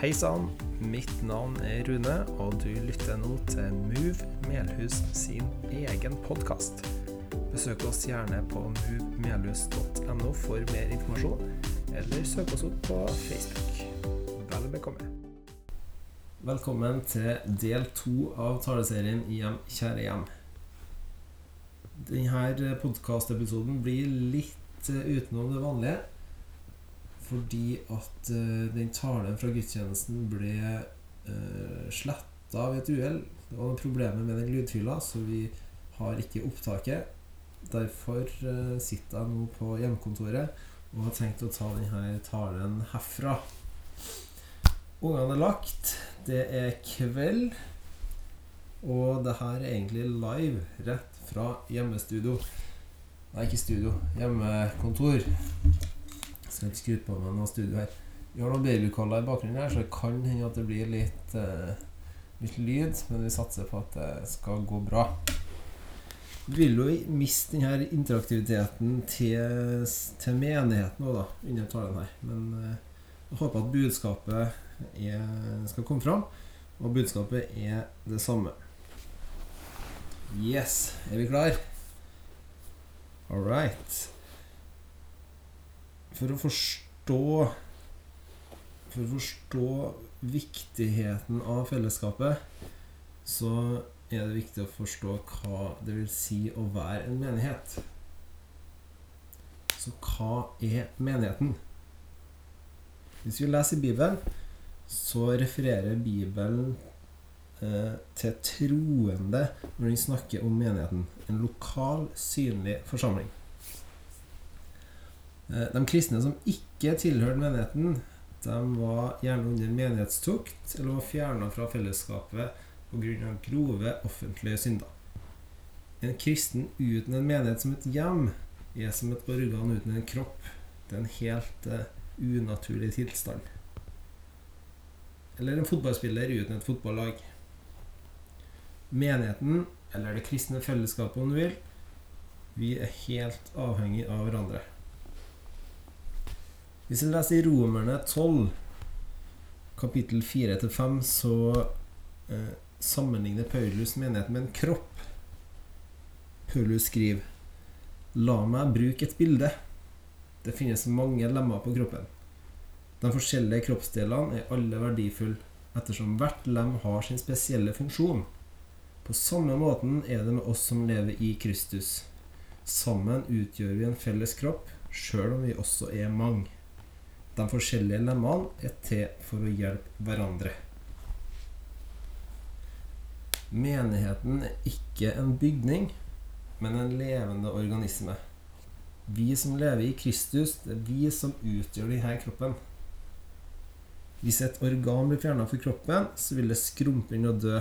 Hei sann, mitt navn er Rune, og du lytter nå til Move Melhus sin egen podkast. Besøk oss gjerne på movemelhus.no for mer informasjon, eller søk oss opp på Facebook. Vel bekomme. Velkommen til del to av taleserien Hjem, kjære hjem. Denne podkastepisoden blir litt eh, utenom det vanlige. Fordi at uh, den talen fra gudstjenesten ble uh, sletta ved et uhell. Det var noen problemer med den lydfila, så vi har ikke opptaket. Derfor uh, sitter jeg nå på hjemmekontoret og har tenkt å ta denne talen herfra. Ungene er lagt. Det er kveld. Og det her er egentlig live rett fra hjemmestudio. Nei, ikke studio. Hjemmekontor. Skal ikke skryte på meg noe studio her. Vi har noen babycaller i bakgrunnen her, så det kan hende at det blir litt, uh, litt lyd. Men vi satser på at det skal gå bra. Vi vil jo miste denne interaktiviteten til, til menigheten òg, da, under talen her. Men uh, jeg håper at budskapet er, skal komme fram, og budskapet er det samme. Yes. Er vi klar? All right. For å forstå For å forstå viktigheten av fellesskapet, så er det viktig å forstå hva det vil si å være en menighet. Så hva er menigheten? Hvis vi leser Bibelen, så refererer Bibelen eh, til troende når den snakker om menigheten. En lokal, synlig forsamling. Eh, de kristne som ikke tilhørte menigheten, de var gjerne under menighetstukt eller var fjerna fra fellesskapet pga. grove offentlige synder. En kristen uten en menighet som et hjem er som et organ uten en kropp. Det er en helt uh, unaturlig tilstand. Eller en fotballspiller uten et fotballag. Menigheten, eller det kristne fellesskapet om du vil, vi er helt avhengig av hverandre. Hvis vi leser i Romerne 12, kapittel 4-5, så eh, sammenligner Paulus menigheten med en kropp. Paulus skriver La meg bruke et bilde. Det finnes mange lemmer på kroppen. De forskjellige kroppsdelene er alle verdifulle, ettersom hvert lem har sin spesielle funksjon. På samme måten er det med oss som lever i Kristus. Sammen utgjør vi en felles kropp, sjøl om vi også er mange. De forskjellige lemmene er til for å hjelpe hverandre. Menigheten er ikke en bygning, men en levende organisme. Vi som lever i Kristus, det er vi som utgjør denne kroppen. Hvis et organ blir fjerna fra kroppen, så vil det skrumpe inn og dø.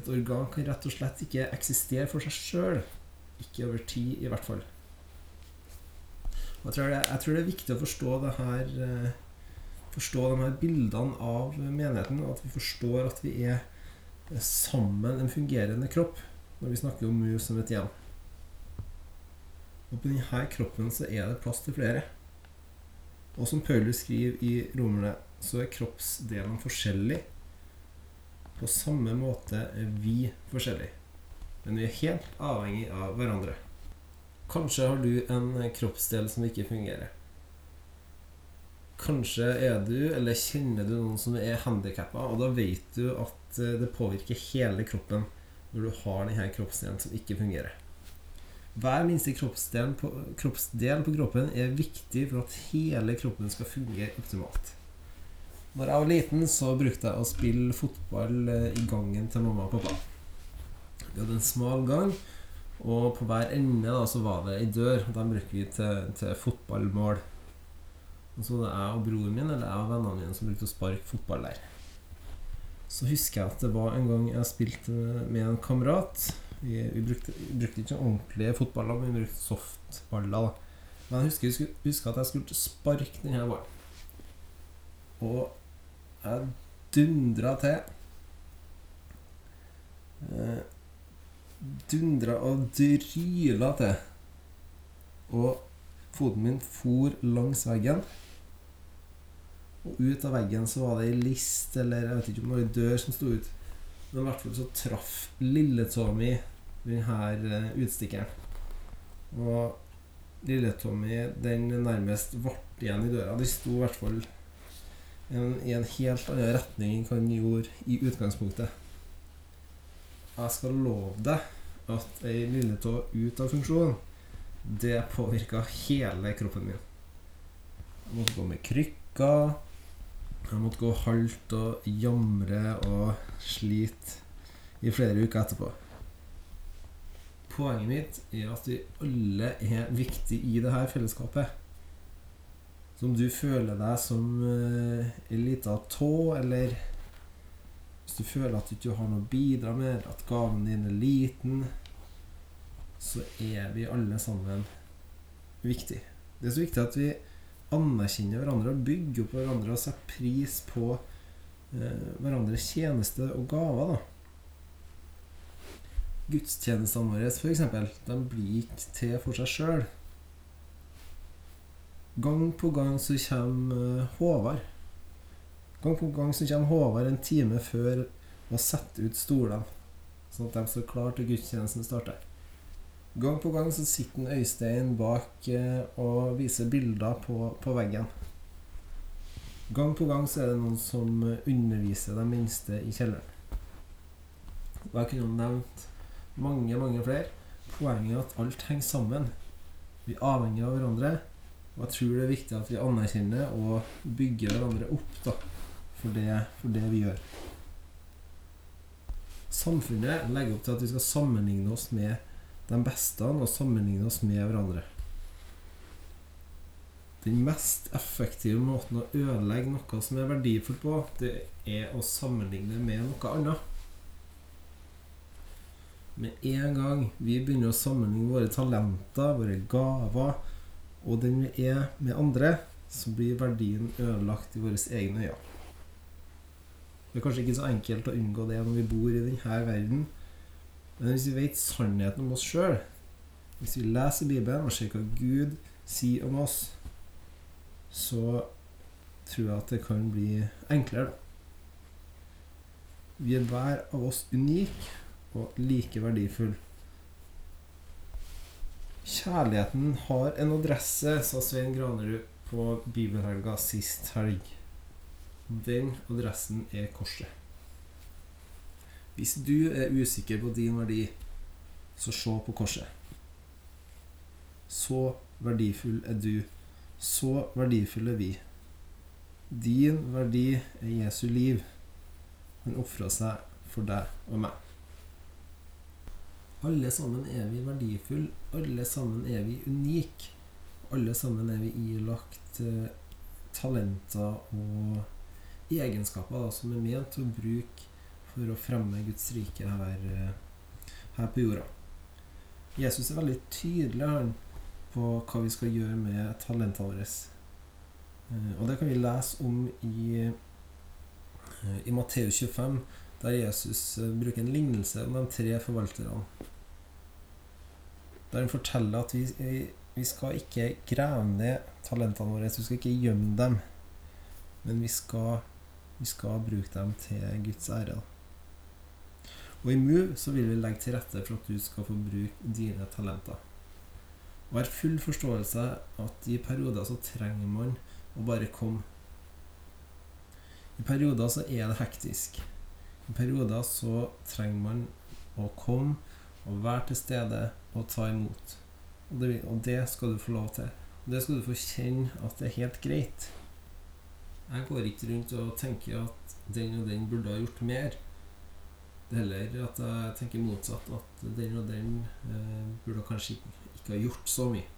Et organ kan rett og slett ikke eksistere for seg sjøl. Ikke over tid, i hvert fall. Jeg tror, det, jeg tror, det, er viktig å forstå det her eh, Forstå de her bildene av menigheten, at vi forstår at vi er sammen en fungerende kropp når vi snakker om mus som et hjem. Og på denne kroppen så er det plass til flere. Og som Paulus skriver i Romerne, så er kroppsdelene forskjellige. På samme måte er vi forskjellige. Men vi er helt avhengig av hverandre. Kanskje har du en kroppsdel som ikke fungerer. Kanskje er du, eller kjenner du noen som er handikappa, og da vet du at eh, det påvirker hele kroppen når du har denne kroppsdelen som ikke fungerer. Hver minste kroppsdel på, kroppsdel på kroppen er viktig for at hele kroppen skal fungere optimalt. Når jeg var liten, så brukte jeg å spille fotball eh, i gangen til mamma og pappa. Vi hadde en smal gang, og på hver ende da, så var det ei dør. De brukte vi til, til, fotballmål. Og så det jeg og broren min eller jeg og vennene mine som brukte å sparke fotball der. Så husker jeg at det var en gang jeg spilte med en kamerat. Vi, vi, brukte, brukte, ikke ordentlige fotballer, men vi brukte softballer. Da. Men jeg husker, husker, at jeg skulle sparke denne ballen. Og jeg dundra til. Eh, dundra og dryla til. Og foten min for langs veggen. Og ut av veggen så var det ei list, eller jeg vet ikke om det var ei dør som sto ut. Men i hvert fall så traff lille-Tommy denne eh, utstikkeren. Og lille-Tommy, den nærmest ble igjen i døra. De sto i hvert fall i en helt annen retning enn hva den gjorde i utgangspunktet. Jeg skal love deg at ei lilletå ut av funksjon, det påvirka hele kroppen min. Jeg måtte gå med krykker. Jeg måtte gå halvt og jamre og slite i flere uker etterpå. Poenget mitt er at vi alle er viktige i det her fellesskapet. Så om du føler deg som uh, ei lita tå, eller hvis du føler at du ikke har noe å bidra med, at gaven din er liten, så er vi alle sammen viktige. Det er så viktig at vi anerkjenner hverandre og bygger opp hverandre og setter pris på eh, hverandres tjeneste og gaver. da. Gudstjenestene våre, f.eks., de blir ikke til for seg sjøl. Gang på gang så kommer eh, Håvard. Gang på gang så kommer Håvard en time før og setter ut stolene, sånn at de står klare til gudstjenesten starter. Gang på gang så sitter Øystein bak eh, og viser bilder på, på, veggen. Gang på gang så er det noen som underviser de minste i kjelleren. Og jeg kunne nevnt mange, mange flere. Poenget er at alt henger sammen. Vi er avhengig av hverandre. Og jeg tror det er viktig at vi anerkjenner og bygger hverandre opp da, for, det, for det vi gjør. Samfunnet legger opp til at vi skal sammenligne oss med de beste og sammenligne oss med hverandre. Den mest effektive måten å ødelegge noe som er verdifullt på, det er å sammenligne med noe annet. Med en gang vi begynner å sammenligne våre talenter, våre gaver og den vi er med andre, så blir verdien ødelagt i våre egne øyne. Det er kanskje ikke så enkelt å unngå det når vi bor i denne verden, men hvis vi vet sannheten om oss sjøl, hvis vi leser Bibelen og ser hva Gud sier om oss, så tror jeg at det kan bli enklere. Vi er hver av oss unik og like verdifull. Kjærligheten har en adresse, sa Svein Granerud på bibelhelga sist helg. Den adressen er korset. Hvis du er usikker på din verdi, så se på korset. Så verdifull er du. Så verdifull er vi. Din verdi er Jesu liv. Han ofra seg for deg og meg. Alle sammen er vi verdifulle. Alle sammen er vi unike. Alle sammen er vi ilagt eh, talenter og egenskaper da, som er ment å bruke for å fremme Guds rike her, eh, her på jorda. Jesus er veldig tydelig han, på hva vi skal gjøre med talentene våre. Eh, og det kan vi lese om i, eh, i Matteus 25, der Jesus bruker en lignelse om de tre forvalterne. Der han forteller at vi, vi skal ikke grave ned talentene våre, vi skal ikke gjemme dem. Men vi skal, vi skal bruke dem til Guds ære. Og i Move så vil vi legge til rette for at du skal få bruke dine talenter. Og har full forståelse at i perioder så trenger man å bare komme. I perioder så er det hektisk. I perioder så trenger man å komme og være til stede og ta imot. Og det, og det skal du få lov til. Og det skal du få kjenne at det er helt greit. Jeg går ikke rundt og tenker at den og den burde ha gjort mer. Det er heller at jeg tenker motsatt. At den og den eh, burde kanskje ikke ha gjort så mye.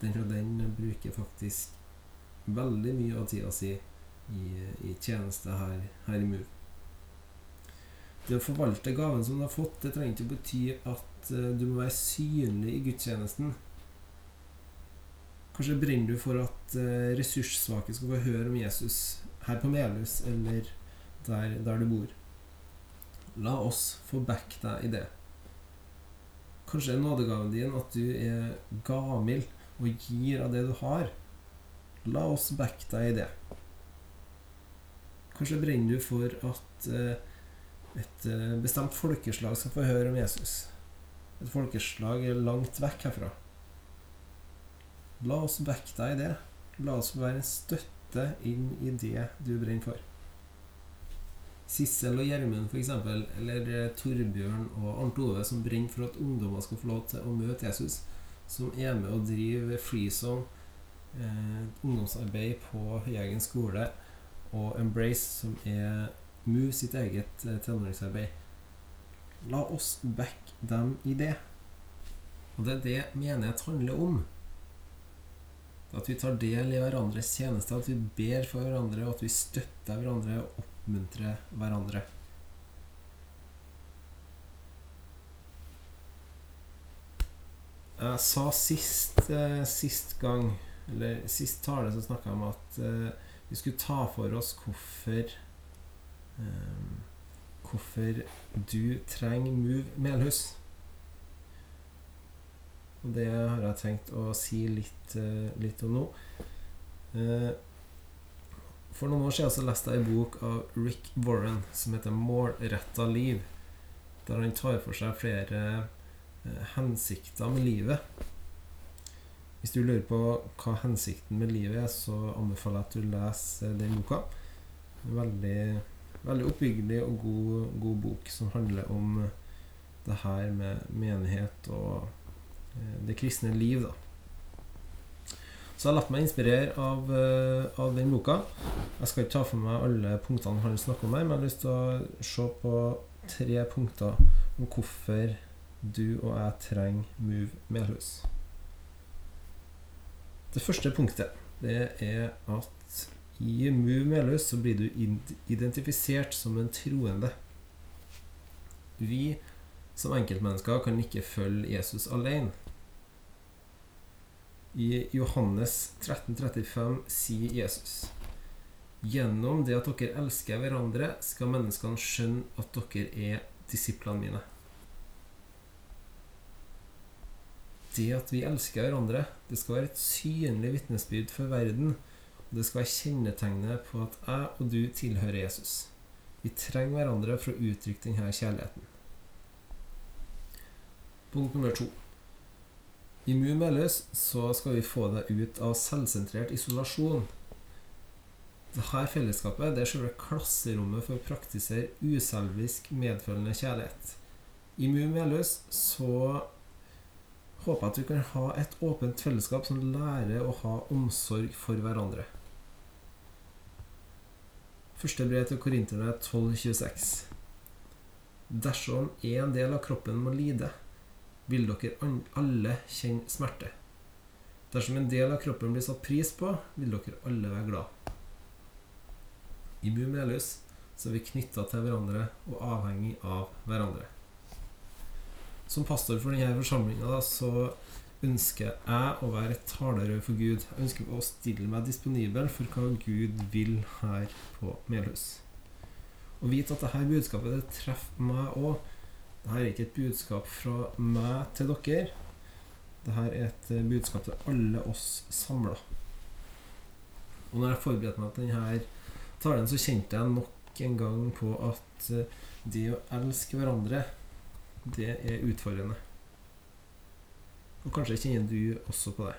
Den og den bruker faktisk veldig mye av tida si i, i tjeneste her, her i Move. Det å forvalte gaven som du har fått, det trenger ikke å bety at uh, du må være synlig i gudstjenesten. Kanskje brenner du for at uh, ressurssvake skal få høre om Jesus her på Melhus eller der, der du bor. La oss få back deg i det. Kanskje er nådegaven din at du er gavmild og gir av det du har. La oss backe deg i det. Kanskje brenner du for at eh, et eh, bestemt folkeslag skal få høre om Jesus. Et folkeslag langt vekk herfra. La oss backe deg i det. La oss være en støtte inn i det du brenner for. Sissel og Gjermund, f.eks., eller eh, Torbjørn og Arnt Ove, som brenner for at ungdommer skal få lov til å møte Jesus, som er med å drive FreeZone, eh, ungdomsarbeid på Høyeggen skole, og Embrace, som er MU sitt eget eh, tenåringsarbeid. La oss backe dem i det. Og det er det menighet handler om. At vi tar del i hverandres tjeneste, at vi ber for hverandre, og at vi støtter hverandre og oppmuntrer hverandre. Jeg sa sist, eh, sist gang, eller sist tale, så snakka jeg om at eh, vi skulle ta for oss hvorfor eh, Hvorfor du trenger Move Melhus. Det har jeg tenkt å si litt, eh, litt om nå. Eh, for noen år siden så leste jeg en bok av Rick Warren som heter 'Målretta liv'. Der han tar for seg flere eh, hensikter med livet. Hvis du lurer på hva hensikten med livet er, så anbefaler jeg at du leser den boka. Veldig, veldig oppbyggelig og god, god bok som handler om det her med menighet og det kristne liv, da. Så jeg har latt meg inspirere av, eh, av den boka. Jeg skal ikke ta for meg alle punktene han snakker om her, men jeg har lyst til å se på tre punkter om hvorfor du og jeg trenger Move Melhus. Det første punktet det er at i Move Melhus så blir du identifisert som en troende. Vi som enkeltmennesker kan ikke følge Jesus alene. I Johannes 13,35 sier Jesus Gjennom det at dere elsker hverandre, skal menneskene skjønne at dere er disiplene mine. Det at vi elsker hverandre, det skal være et synlig vitnesbyrd for verden. Og det skal være kjennetegnet på at jeg og du tilhører Jesus. Vi trenger hverandre for å uttrykke denne kjærligheten. Punkt nummer to. I Mumeløs så skal vi få deg ut av selvsentrert isolasjon. Dette fellesskapet det er selve klasserommet for å praktisere uselvisk medfølende kjærlighet. I Mumeløs så håper jeg at vi kan ha et åpent fellesskap som lærer å ha omsorg for hverandre. Første brev til Korinterne 12,26. Dersom en del av kroppen må lide, vil dere alle kjenne smerte. Dersom en del av kroppen blir satt pris på, vil dere alle være glad. I Bumelus så er vi knytta til hverandre og avhengig av hverandre. Som pastor for denne forsamlinga så ønsker jeg å være et talerør for Gud. Jeg ønsker å stille meg disponibel for hva Gud vil her på Melhus. Og vite at dette budskapet det treffer meg òg. Dette er ikke et budskap fra meg til dere. Dette er et budskap til alle oss samla. Og når jeg forberedte meg til denne talen, så kjente jeg nok en gang på at det å elske hverandre, det er utfordrende. Og kanskje kjenner du også på det.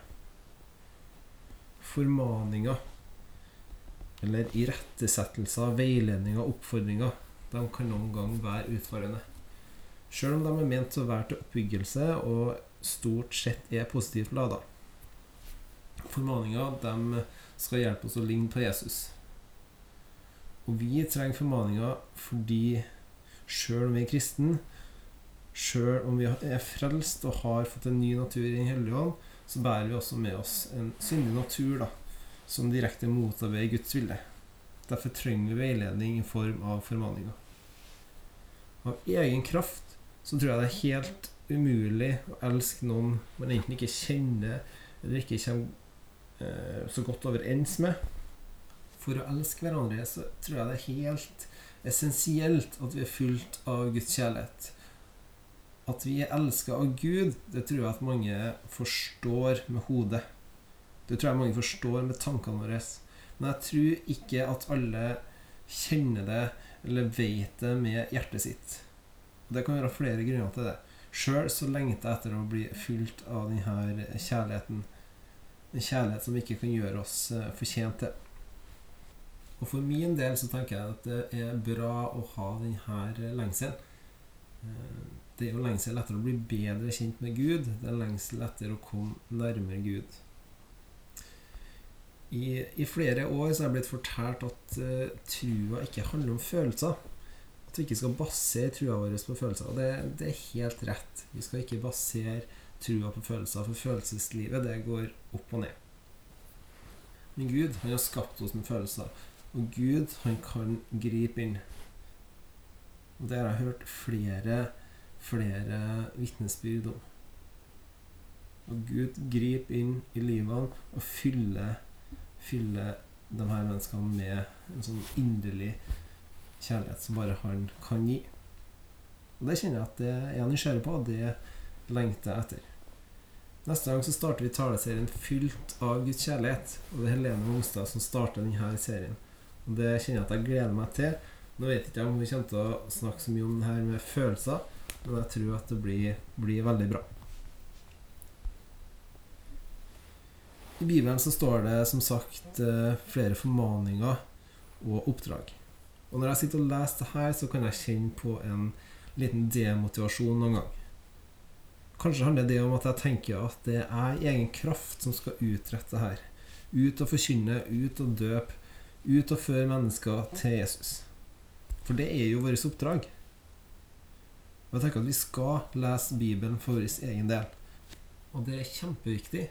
Formaninger, eller irettesettelser, veiledninger, oppfordringer, de kan noen gang være utfordrende. Sjøl om de er ment å være til oppbyggelse og stort sett er positivt lada. De skal hjelpe oss å ligne på Jesus. Og vi trenger formaninger fordi sjøl om vi er kristne, Sjøl om vi er frelst og har fått en ny natur i Den hellige ånd, så bærer vi også med oss en syndig natur da, som direkte motarbeider Guds vilje. Derfor trenger vi veiledning i form av formaninger. Av egen kraft så tror jeg det er helt umulig å elske noen man enten ikke kjenner eller ikke kommer eh, så godt overens med. For å elske hverandre så tror jeg det er helt essensielt at vi er fullt av Guds kjærlighet. At vi er elska av Gud, det tror jeg at mange forstår med hodet. Det tror jeg mange forstår med tankene våre. Men jeg tror ikke at alle kjenner det eller vet det med hjertet sitt. Det kan være flere grunner til det. Sjøl så lengter jeg etter å bli fylt av denne kjærligheten. En kjærlighet som ikke kan gjøre oss eh, fortjent til. Og for min del så tenker jeg at det er bra å ha denne lengselen. Eh, Det er jo lengsel etter å bli bedre kjent med Gud. Det er lengsel etter å komme nærmere Gud. I, I flere år så har jeg blitt fortalt at uh, trua ikke handler om følelser. At vi ikke skal basere trua vår på følelser. Og det, det er helt rett. Vi skal ikke basere trua på følelser, for følelseslivet det går opp og ned. Men Gud han har skapt oss med følelser, og Gud han kan gripe inn. Og det har jeg hørt flere, flere vitnesbyrd om. Og Gud griper inn i livene og fyller fyller de her menneskene med en sånn inderlig kjærlighet som bare han kan gi. Og det kjenner jeg at det er jeg nysgjerrig på, og det lengter jeg etter. Neste gang så starter vi taleserien 'Fylt av Guds kjærlighet'. Og det er Helene Mongstad som starter denne serien. Og det kjenner jeg at jeg gleder meg til. Nå vet ikke jeg om vi kommer til å snakke så mye om det her med følelser, men jeg tror at det blir, blir veldig bra. I Bibelen så står det som sagt eh, flere formaninger og oppdrag. Og når jeg sitter og leser det her, så kan jeg kjenne på en liten demotivasjon noen gang. Kanskje handler det om at jeg tenker at det er egen kraft som skal utrette det her. Ut og forkynne, ut og døpe, ut og føre mennesker til Jesus. For det er jo vårt oppdrag. Og jeg tenker at vi skal lese Bibelen for vår egen del. Og det er kjempeviktig.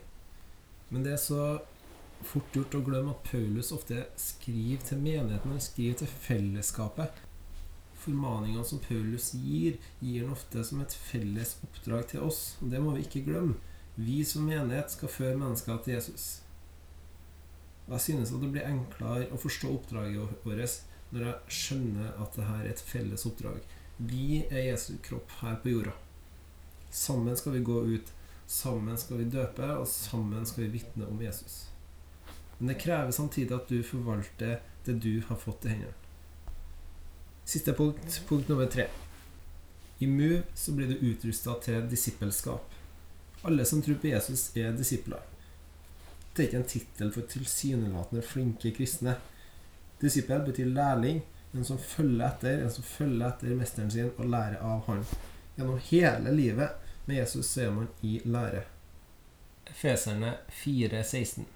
Men det er så fort gjort å glemme at Paulus ofte skriver til menigheten, han skriver til fellesskapet. Formaningene som Paulus gir, gir han ofte som et felles oppdrag til oss. Og det må vi ikke glemme. Vi som menighet skal føre mennesker til Jesus. Og Jeg synes at det blir enklere å forstå oppdraget vårt når jeg skjønner at dette er et felles oppdrag. Vi er Jesu kropp her på jorda. Sammen skal vi gå ut Sammen skal vi døpe, og sammen skal vi vitne om Jesus. Men det krever samtidig at du forvalter det du har fått i hendene. Siste punkt, punkt nummer tre. I MU så blir du utrusta til disippelskap. Alle som tror på Jesus, er disipler. Det er ikke en tittel for tilsynelatende flinke kristne. Disippel betyr lærling, en som følger etter, en som følger etter mesteren sin og lærer av han. Gjennom hele livet med Jesus så er man i lære. Feserne 4,16.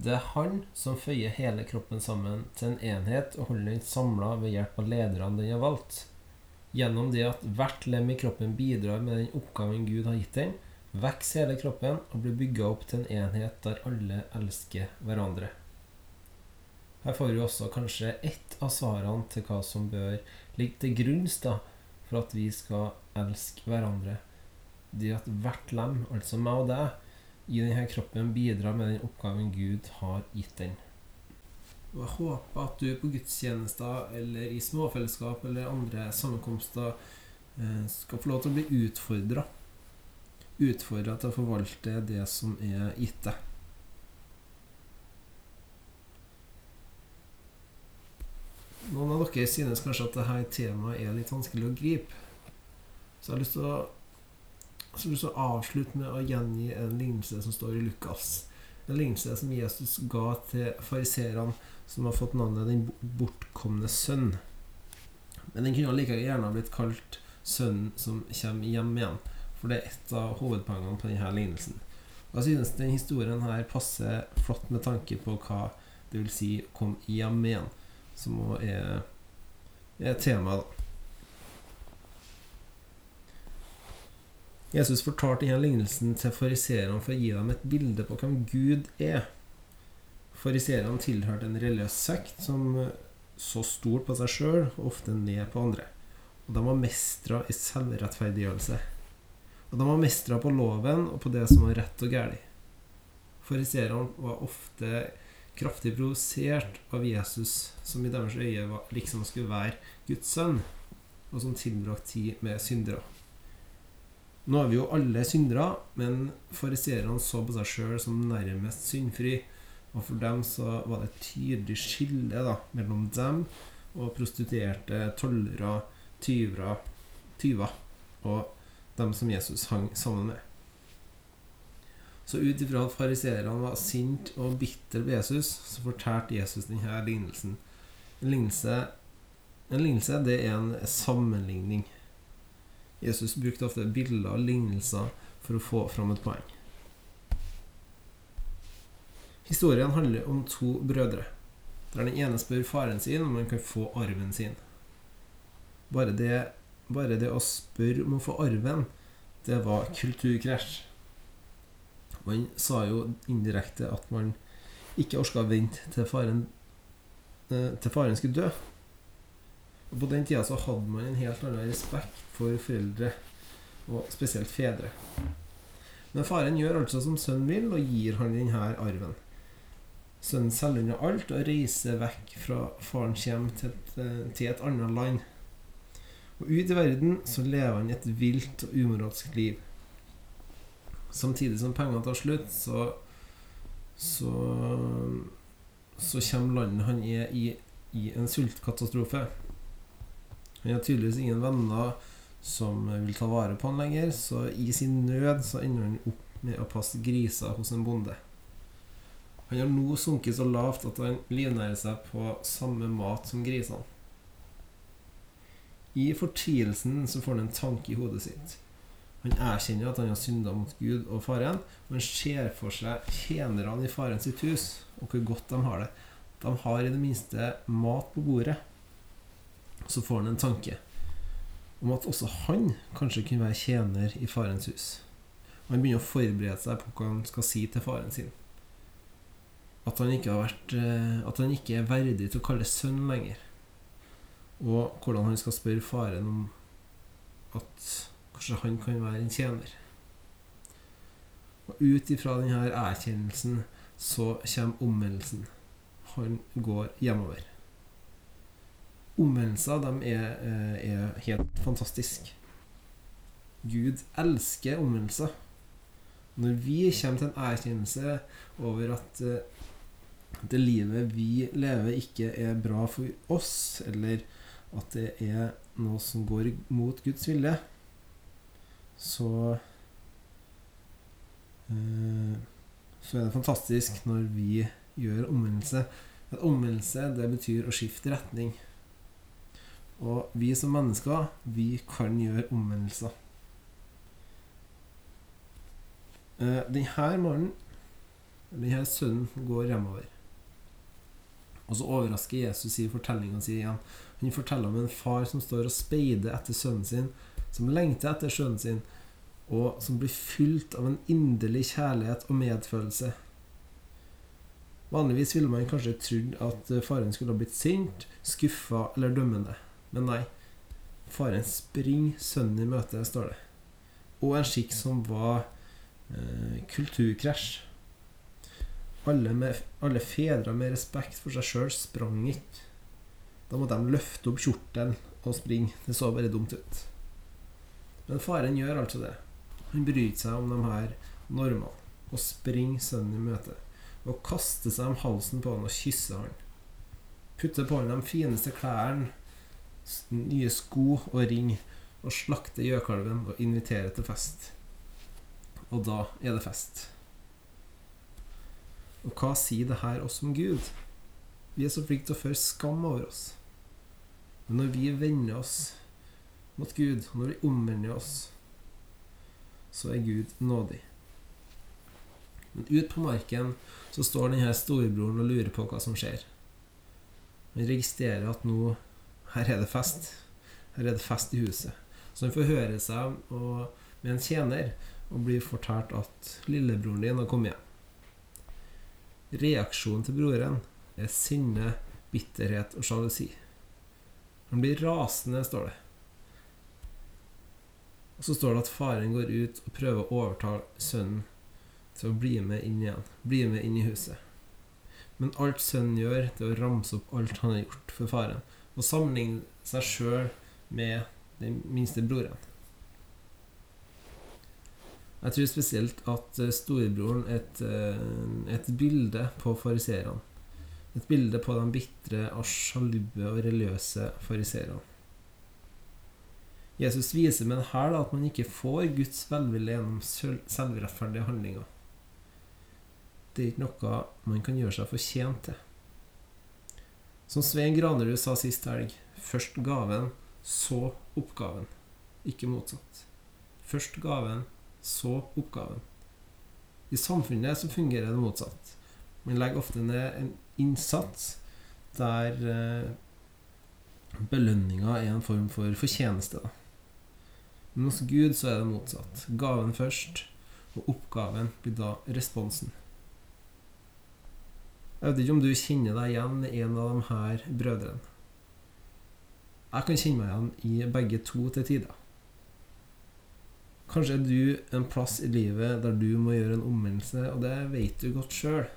Det er Han som føyer hele kroppen sammen til en enhet og holder den samla ved hjelp av lederne den har valgt. Gjennom det at hvert lem i kroppen bidrar med den oppgaven Gud har gitt den, vokser hele kroppen og blir bygga opp til en enhet der alle elsker hverandre. Her får vi også kanskje ett av svarene til hva som bør ligge til grunn for at vi skal elske hverandre det at hvert lem, altså meg og deg, i denne kroppen bidra med den oppgaven Gud har gitt den. Og Jeg håper at du på gudstjenester eller i småfellesskap eller andre sammenkomster eh, skal få lov til å bli utfordra. Utfordra til å forvalte det som er gitt deg. Noen av dere synes kanskje at dette temaet er litt vanskelig å gripe. Så jeg har lyst til å så du så avslutt med å gjengi en lignelse som står i Lukas. En lignelse som Jesus ga til fariserene som har fått navnet 'Den bortkomne sønn'. Men den kunne like gjerne ha blitt kalt 'Sønnen som kommer hjem igjen'. For det er et av hovedpoengene på denne lignelsen. Og jeg synes denne historien her passer flott med tanke på hva det vil si å komme hjem igjen, som er, er temaet, da. Jesus fortalte denne lignelsen til fariseerne for å gi dem et bilde på hvem Gud er. Fariseerne tilhørte en religiøs sekt som så stort på seg sjøl og ofte ned på andre. Og de var mestra i selvrettferdiggjørelse. Og de var mestra på loven og på det som var rett og galt. Fariseerne var ofte kraftig provosert av Jesus, som i deres øye var, liksom skulle være Guds sønn, og som tilbrakte tid med syndere. Nå er vi jo alle syndere, men fariseerne så på seg sjøl som nærmest syndfri. Og for dem så var det et tydelig skille da, mellom dem og prostituerte, tollere, tyver, tyver og dem som Jesus hang sammen med. Så ut ifra at fariseerne var sinte og bitre på Jesus, så fortalte Jesus denne lignelsen. En lignelse, en lignelse det er en sammenligning. Jesus brukte ofte bilder og lignelser for å få fram et poeng. Historien handler om to brødre, der den ene spør faren sin om han kan få arven sin. Bare det, bare det å spørre om å få arven, det var kulturkrasj. Man sa jo indirekte at man ikke orka å vente til faren, eh, til faren skulle dø. Og På den tida så hadde man en helt annen respekt for foreldre, og spesielt fedre. Men faren gjør altså som sønnen vil, og gir han denne arven. Sønnen selger unna alt og reiser vekk fra farens hjem til et, eh, til et annet land. Og ut i verden så lever han et vilt og umoralsk liv. Samtidig som pengene tar slutt, så så, så kommer landet han er i, i en sultkatastrofe. Han har tydeligvis ingen venner som vil ta vare på han lenger, så i sin nød så ender han opp med å passe griser hos en bonde. Han har nå sunket så lavt at han livnærer seg på samme mat som grisene. I fortvilelsen så får han en tanke i hodet sitt. Han erkjenner at han har synda mot Gud og faren, og han ser for seg tjenerne i faren sitt hus, og hvor godt de har det. De har i det minste mat på bordet. Så får han en tanke om at også han kanskje kunne være tjener i farens hus. Og han begynner å forberede seg på hva han skal si til faren sin. At han ikke, vært, eh, at han ikke er verdig til å kalles sønn lenger. Og hvordan han skal spørre faren om at kanskje han kan være en tjener. Og ut ifra denne erkjennelsen så kommer omvendelsen. Han går hjemover. Omvendelser de er, eh, er helt fantastisk. Gud elsker omvendelser. Når vi kommer til en erkjennelse over at eh, det livet vi lever, ikke er bra for oss, eller at det er noe som går mot Guds vilje, så eh, Så er det fantastisk når vi gjør omvendelse. At omvendelse, det betyr å skifte retning. Og vi som mennesker, vi kan gjøre omvendelser. Eh, denne mannen, denne sønnen, går hjemover. Og så overrasker Jesus i fortellinga si igjen. Han forteller om en far som står og speider etter sønnen sin, som lengter etter sønnen sin, og som blir fylt av en inderlig kjærlighet og medfølelse. Vanligvis ville man kanskje trodd at faren skulle ha blitt sint, skuffa eller dømmende. Men nei. Faren springer sønnen i møte, står det. Og en skikk som var eh, kulturkrasj. Alle, med, alle fedre med respekt for seg sjøl sprang ikke. Da måtte de løfte opp kjortelen og springe. Det så bare dumt ut. Men faren gjør altså det. Han bryr seg om de her normene og springer sønnen i møte. Og kaster seg om halsen på han og kysser han. Putter på han de fineste klærne nye sko og ring og slakte gjøkalven og invitere til fest. Og da er det fest. Og hva sier det her oss om Gud? Vi er så flinke til å føre skam over oss. Men når vi vender oss mot Gud, og når vi omvender oss, så er Gud nådig. Men ut på marken så står denne storebroren og lurer på hva som skjer. Han registrerer at nå her er det fest. Her er det fest i huset. Så han får høre seg og, med en tjener og blir fortalt at lillebroren din har kommet hjem. Reaksjonen til broren er sinne, bitterhet og sjalusi. Han blir rasende, står det. Og så står det at faren går ut og prøver å overtale sønnen til å bli med inn igjen. Bli med inn i huset. Men alt sønnen gjør, det er å ramse opp alt han har gjort for faren og sammenligne seg sjøl med den minste broren. Jeg tror spesielt at eh, storebroren er et, eh, et bilde på fariseerne. Et bilde på de bitre og sjalve og religiøse fariseerne. Jesus viser med dette at man ikke får Guds velvilje gjennom selvrettferdige handlinger. Det er ikke noe man kan gjøre seg fortjent til. Som Svein Granerud sa sist helg først gaven, så oppgaven. Ikke motsatt. Først gaven, så oppgaven. I samfunnet så fungerer det motsatt. Man legger ofte ned en innsats der eh, belønninga er en form for fortjeneste. Men hos Gud så er det motsatt. Gaven først, og oppgaven blir da responsen. Jeg vet ikke om du kjenner deg igjen i en av de her brødrene. Jeg kan kjenne meg igjen i begge to til tider. Kanskje er du en plass i livet der du må gjøre en omvendelse, og det vet du godt sjøl.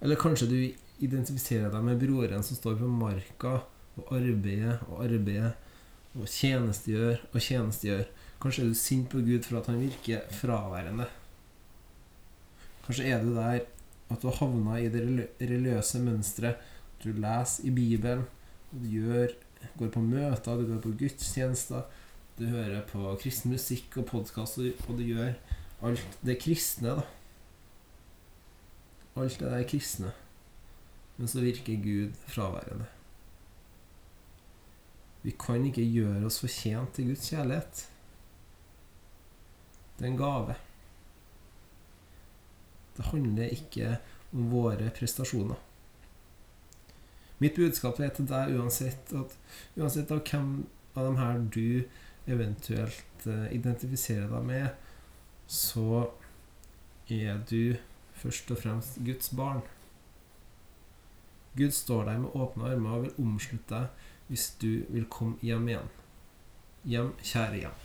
Eller kanskje du identifiserer deg med broren som står på marka og arbeider og arbeider og tjenestegjør og tjenestegjør. Kanskje er du sint på Gud for at han virker fraværende. Kanskje er du der at du har havna i det religiøse mønsteret. Du leser i Bibelen, du gjør, går på møter, du går på gudstjenester, du hører på kristen musikk og podkast, og du gjør alt det kristne, da. Alt det der kristne. Men så virker Gud fraværende. Vi kan ikke gjøre oss fortjent til Guds kjærlighet. Det er en gave. Det handler ikke om våre prestasjoner. Mitt budskap er til deg uansett at uansett av hvem av dem her du eventuelt eh, identifiserer deg med, så er du først og fremst Guds barn. Gud står der med åpne armer og vil omslutte deg hvis du vil komme hjem igjen. Hjem, kjære hjem.